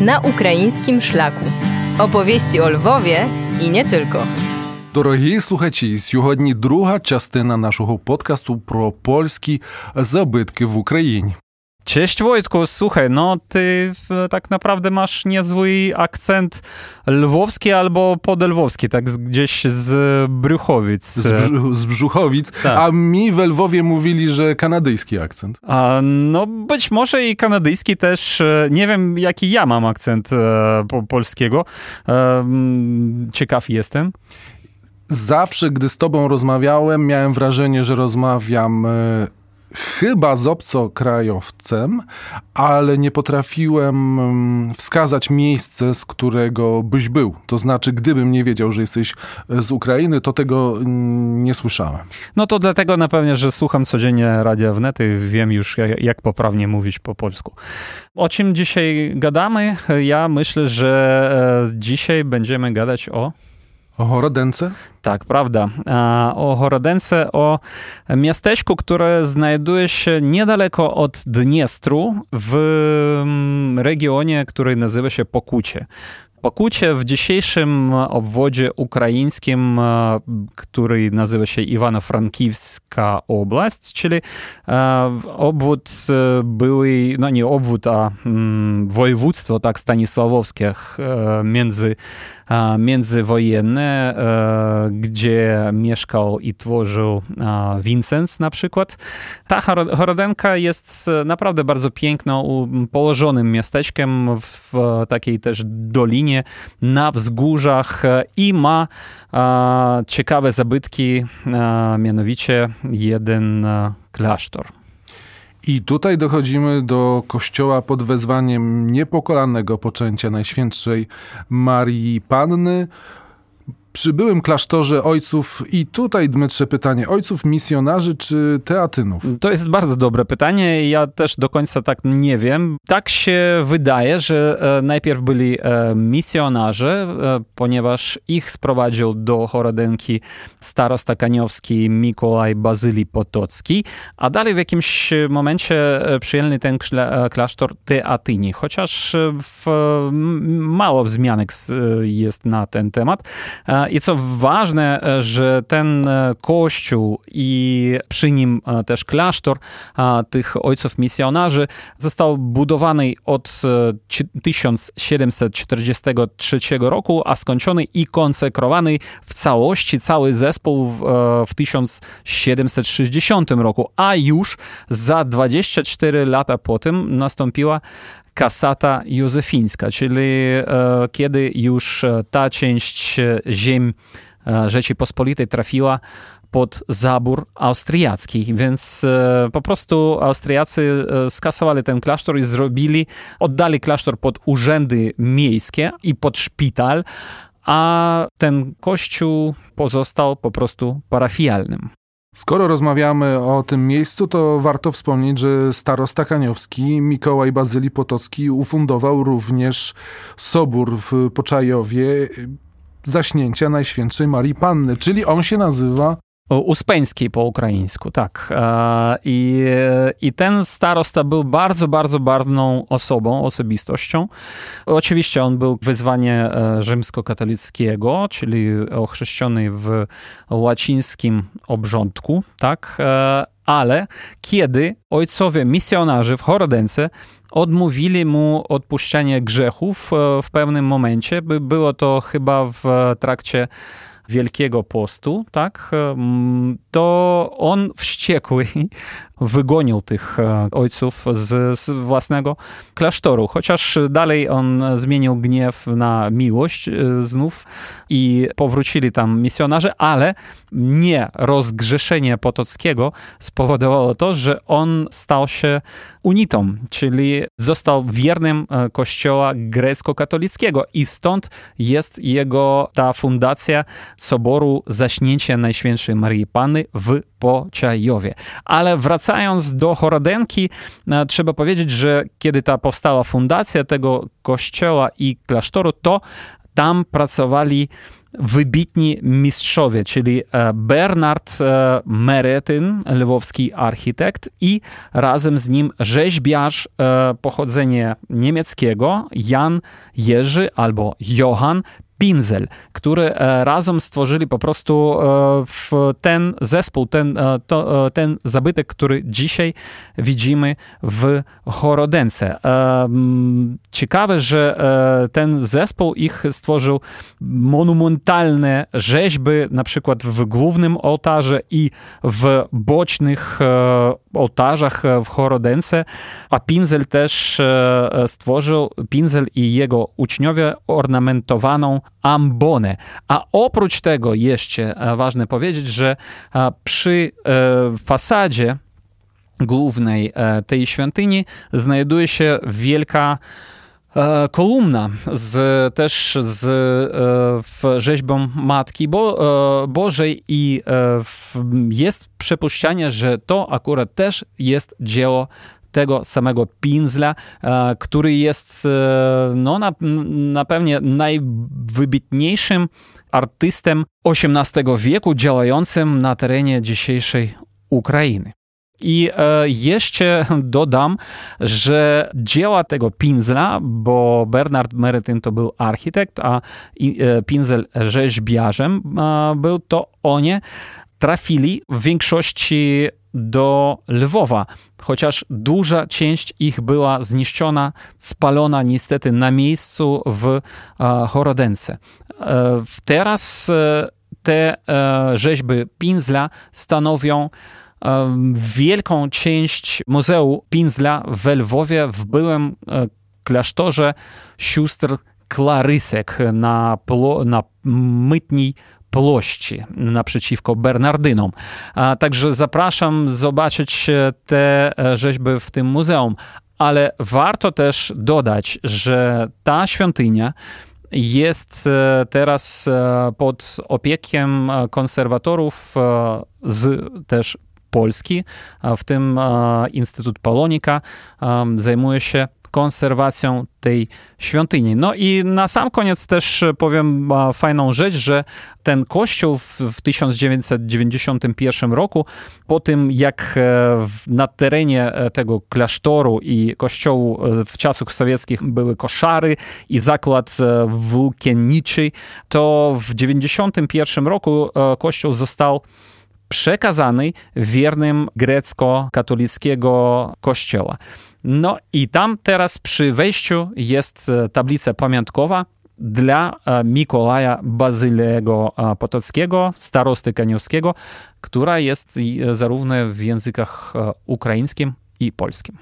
na ukraińskim szlaku. Opowieści o Lwowie i nie tylko. Дорогі слухачі, сьогодні друга частина нашого подкасту про польські забитки в Україні. Cześć Wojtku, słuchaj, no ty tak naprawdę masz niezły akcent lwowski albo podelwowski, tak gdzieś z Bruchowic. Z, brz z Brzuchowic, tak. a mi we Lwowie mówili, że kanadyjski akcent. A, no być może i kanadyjski też, e, nie wiem jaki ja mam akcent e, po, polskiego, e, ciekaw jestem. Zawsze, gdy z tobą rozmawiałem, miałem wrażenie, że rozmawiam chyba z obcokrajowcem, ale nie potrafiłem mm, wskazać miejsce, z którego byś był. To znaczy, gdybym nie wiedział, że jesteś z Ukrainy, to tego mm, nie słyszałem. No to dlatego na pewno, że słucham codziennie Radia Wnet i wiem już, jak poprawnie mówić po polsku. O czym dzisiaj gadamy? Ja myślę, że e, dzisiaj będziemy gadać o o Horodence? Tak, prawda. O Horodence, o miasteczku, które znajduje się niedaleko od Dniestru w mm, regionie, który nazywa się Pokucie. Pokucie w dzisiejszym obwodzie ukraińskim, który nazywa się Iwano-Frankiwska Oblast, czyli obwód były, no nie obwód, a mm, województwo tak stanisławowskie między międzywojenne, gdzie mieszkał i tworzył Vincent na przykład. Ta Horodenka jest naprawdę bardzo piękną, położonym miasteczkiem w takiej też dolinie na wzgórzach i ma ciekawe zabytki, mianowicie jeden klasztor. I tutaj dochodzimy do kościoła pod wezwaniem niepokolanego poczęcia Najświętszej Marii Panny przy byłym klasztorze ojców i tutaj, Dmytrze, pytanie, ojców misjonarzy czy teatynów? To jest bardzo dobre pytanie ja też do końca tak nie wiem. Tak się wydaje, że e, najpierw byli e, misjonarze, e, ponieważ ich sprowadził do Chorodenki starosta kaniowski Mikołaj Bazyli Potocki, a dalej w jakimś momencie przyjęli ten klasztor teatyni, chociaż w, mało wzmianek jest na ten temat. I co ważne, e, że ten e, kościół i przy nim e, też klasztor tych ojców misjonarzy został budowany od 1743 roku, a skończony i konsekrowany w całości, cały zespół w, w 1760 roku, a już za 24 lata po tym nastąpiła kasata józefińska, czyli e, kiedy już e, ta część e, ziem Rzeczypospolitej trafiła pod zabór austriacki, więc po prostu Austriacy skasowali ten klasztor i zrobili, oddali klasztor pod urzędy miejskie i pod szpital, a ten kościół pozostał po prostu parafialnym. Skoro rozmawiamy o tym miejscu, to warto wspomnieć, że starosta kaniowski Mikołaj Bazyli Potocki ufundował również sobór w Poczajowie zaśnięcia Najświętszej Marii Panny, czyli on się nazywa Uspeńskiej po ukraińsku, tak. E, I, I ten starosta był bardzo, bardzo barwną osobą, osobistością. Oczywiście on był wyzwanie e, rzymskokatolickiego, czyli ochrzeszczony w łacińskim obrządku, tak. E, ale kiedy ojcowie misjonarze w Horodence odmówili mu odpuszczenia grzechów w pewnym momencie, było to chyba w trakcie Wielkiego Postu, tak, to on wściekły wygonił tych e, ojców z, z, własnego klasztoru. Chociaż dalej on zmienił gniew na miłość e, znów i powrócili tam misjonarze, ale nie rozgrzeszenie Potockiego spowodowało to, że on stał się unitą, czyli został wiernym e, kościoła grecko-katolickiego i stąd jest jego ta fundacja Soboru Zaśnięcia Najświętszej Marii Panny w Poczajowie. Ale wracając do Chorodenki, e, trzeba powiedzieć, że kiedy ta powstała fundacja tego kościoła i klasztoru, to tam pracowali wybitni mistrzowie, czyli Bernard Meretyn, lwowski architekt i razem z nim rzeźbiarz pochodzenia niemieckiego Jan Jerzy albo Johann Pinzel, który e, razem stworzyli po prostu e, ten zespół, ten, e, to, ten zabytek, który dzisiaj widzimy w Chorodence. Ciekawe, że ten zespół ich stworzył monumentalne rzeźby, na przykład w głównym ołtarze i w bocznych ołtarzach w Chorodence, a Pinzel też stworzył, Pinzel i jego uczniowie ornamentowaną ambonę. A oprócz tego jeszcze e, ważne powiedzieć, że e, przy e, fasadzie głównej tej świątyni znajduje się wielka kolumna z, też z w rzeźbą Matki Bo, Bożej i jest przypuszczenie, że to akurat też jest dzieło tego samego Pinzla, e, który jest e, no, na, na pewnie najwybitniejszym artystem XVIII wieku działającym na terenie dzisiejszej Ukrainy. I e, jeszcze dodam, że dzieła tego Pinzla, bo Bernard Merytyn to był architekt, a Pinzel rzeźbiarzem był, to oni trafili w większości do Lwowa, chociaż duża część ich była zniszczona, spalona niestety na miejscu w e, Chorodence. E, teraz e, te rzeźby Pinzla stanowią wielką część Muzeum Pinzla w Lwowie, w byłym klasztorze sióstr Klarysek na, na Mytniej Plości naprzeciwko Bernardynom. Także zapraszam zobaczyć te e, rzeźby w tym muzeum. Ale warto też dodać, że ta świątynia jest e, teraz e, pod opiekiem konserwatorów z też Polski, w tym Instytut Polonika zajmuje się konserwacją tej świątyni. No i na sam koniec też powiem fajną rzecz, że ten kościół w 1991 roku, po tym jak e, na terenie e, tego klasztoru i kościołu e, w czasach sowieckich były koszary i zakład włókienniczy, to w 1991 roku kościół został przekazany wiernym grecko-katolickiego kościoła. No i tam teraz przy wejściu jest e, tablica pamiątkowa dla e, Mikołaja Bazylego e, Potockiego, starosty kaniowskiego, która jest zarówno w językach ukraińskim i polskim.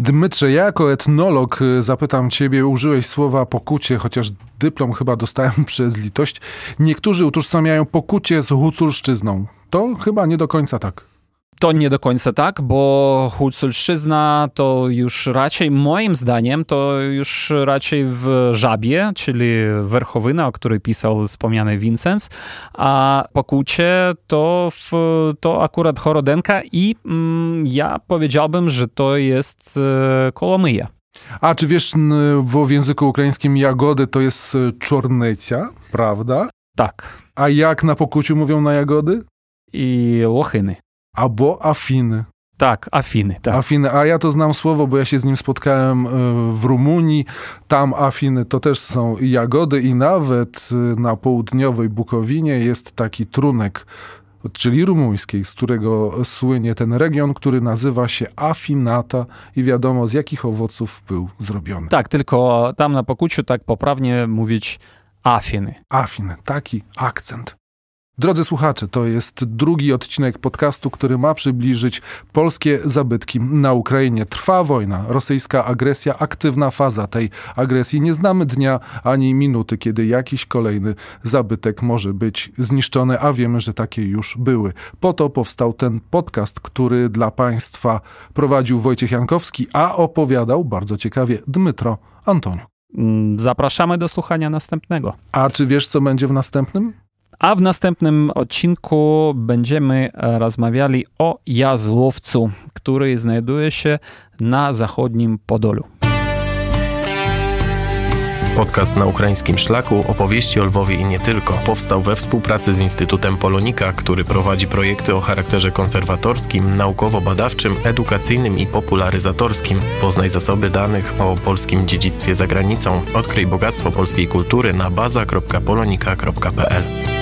Dmytrze, ja jako etnolog zapytam ciebie, użyłeś słowa pokucie, chociaż dyplom chyba dostałem przez litość. Niektórzy utożsamiają pokucie z huculszczyzną. To chyba nie do końca tak. To nie do końca tak, bo Huculszczyzna to już raczej, moim zdaniem, to już raczej w Żabie, czyli Werchowyna, o której pisał wspomniany Vincent, a Pokucie to, w, to akurat Chorodenka i mm, ja powiedziałbym, że to jest e, Kolomyja. A czy wiesz, bo w języku ukraińskim jagody to jest e, czornecia, prawda? Tak. A jak na Pokuciu mówią na jagody? I łochyny. Albo Afiny. Tak, Afiny. Tak. Afiny, a ja to znam słowo, bo ja się z nim spotkałem e, w Rumunii. Tam Afiny to też są jagody i nawet e, na południowej Bukowinie jest taki trunek, czyli rumuńskiej, z którego słynie ten region, który nazywa się Afinata i wiadomo z jakich owoców był zrobiony. Tak, tylko tam na Pokuciu tak poprawnie mówić Afiny. Afiny, taki akcent. Drodzy słuchacze, to jest drugi odcinek podcastu, który ma przybliżyć polskie zabytki na Ukrainie. Trwa wojna, rosyjska agresja, aktywna faza tej agresji. Nie znamy dnia ani minuty, kiedy jakiś kolejny zabytek może być zniszczony, a wiemy, że takie już były. Po to powstał ten podcast, który dla Państwa prowadził Wojciech Jankowski, a opowiadał bardzo ciekawie Dmytro Antoniuk. Mm, zapraszamy do słuchania następnego. A czy wiesz, co będzie w następnym? A w następnym odcinku będziemy e, rozmawiali o Jazłowcu, który znajduje się na zachodnim Podolu. Podcast na ukraińskim szlaku, opowieści o Lwowie i nie tylko, powstał we współpracy z Instytutem Polonika, który prowadzi projekty o charakterze konserwatorskim, naukowo-badawczym, edukacyjnym i popularyzatorskim. Poznaj zasoby danych o polskim dziedzictwie za granicą. Odkryj bogactwo polskiej kultury na baza.polonika.pl.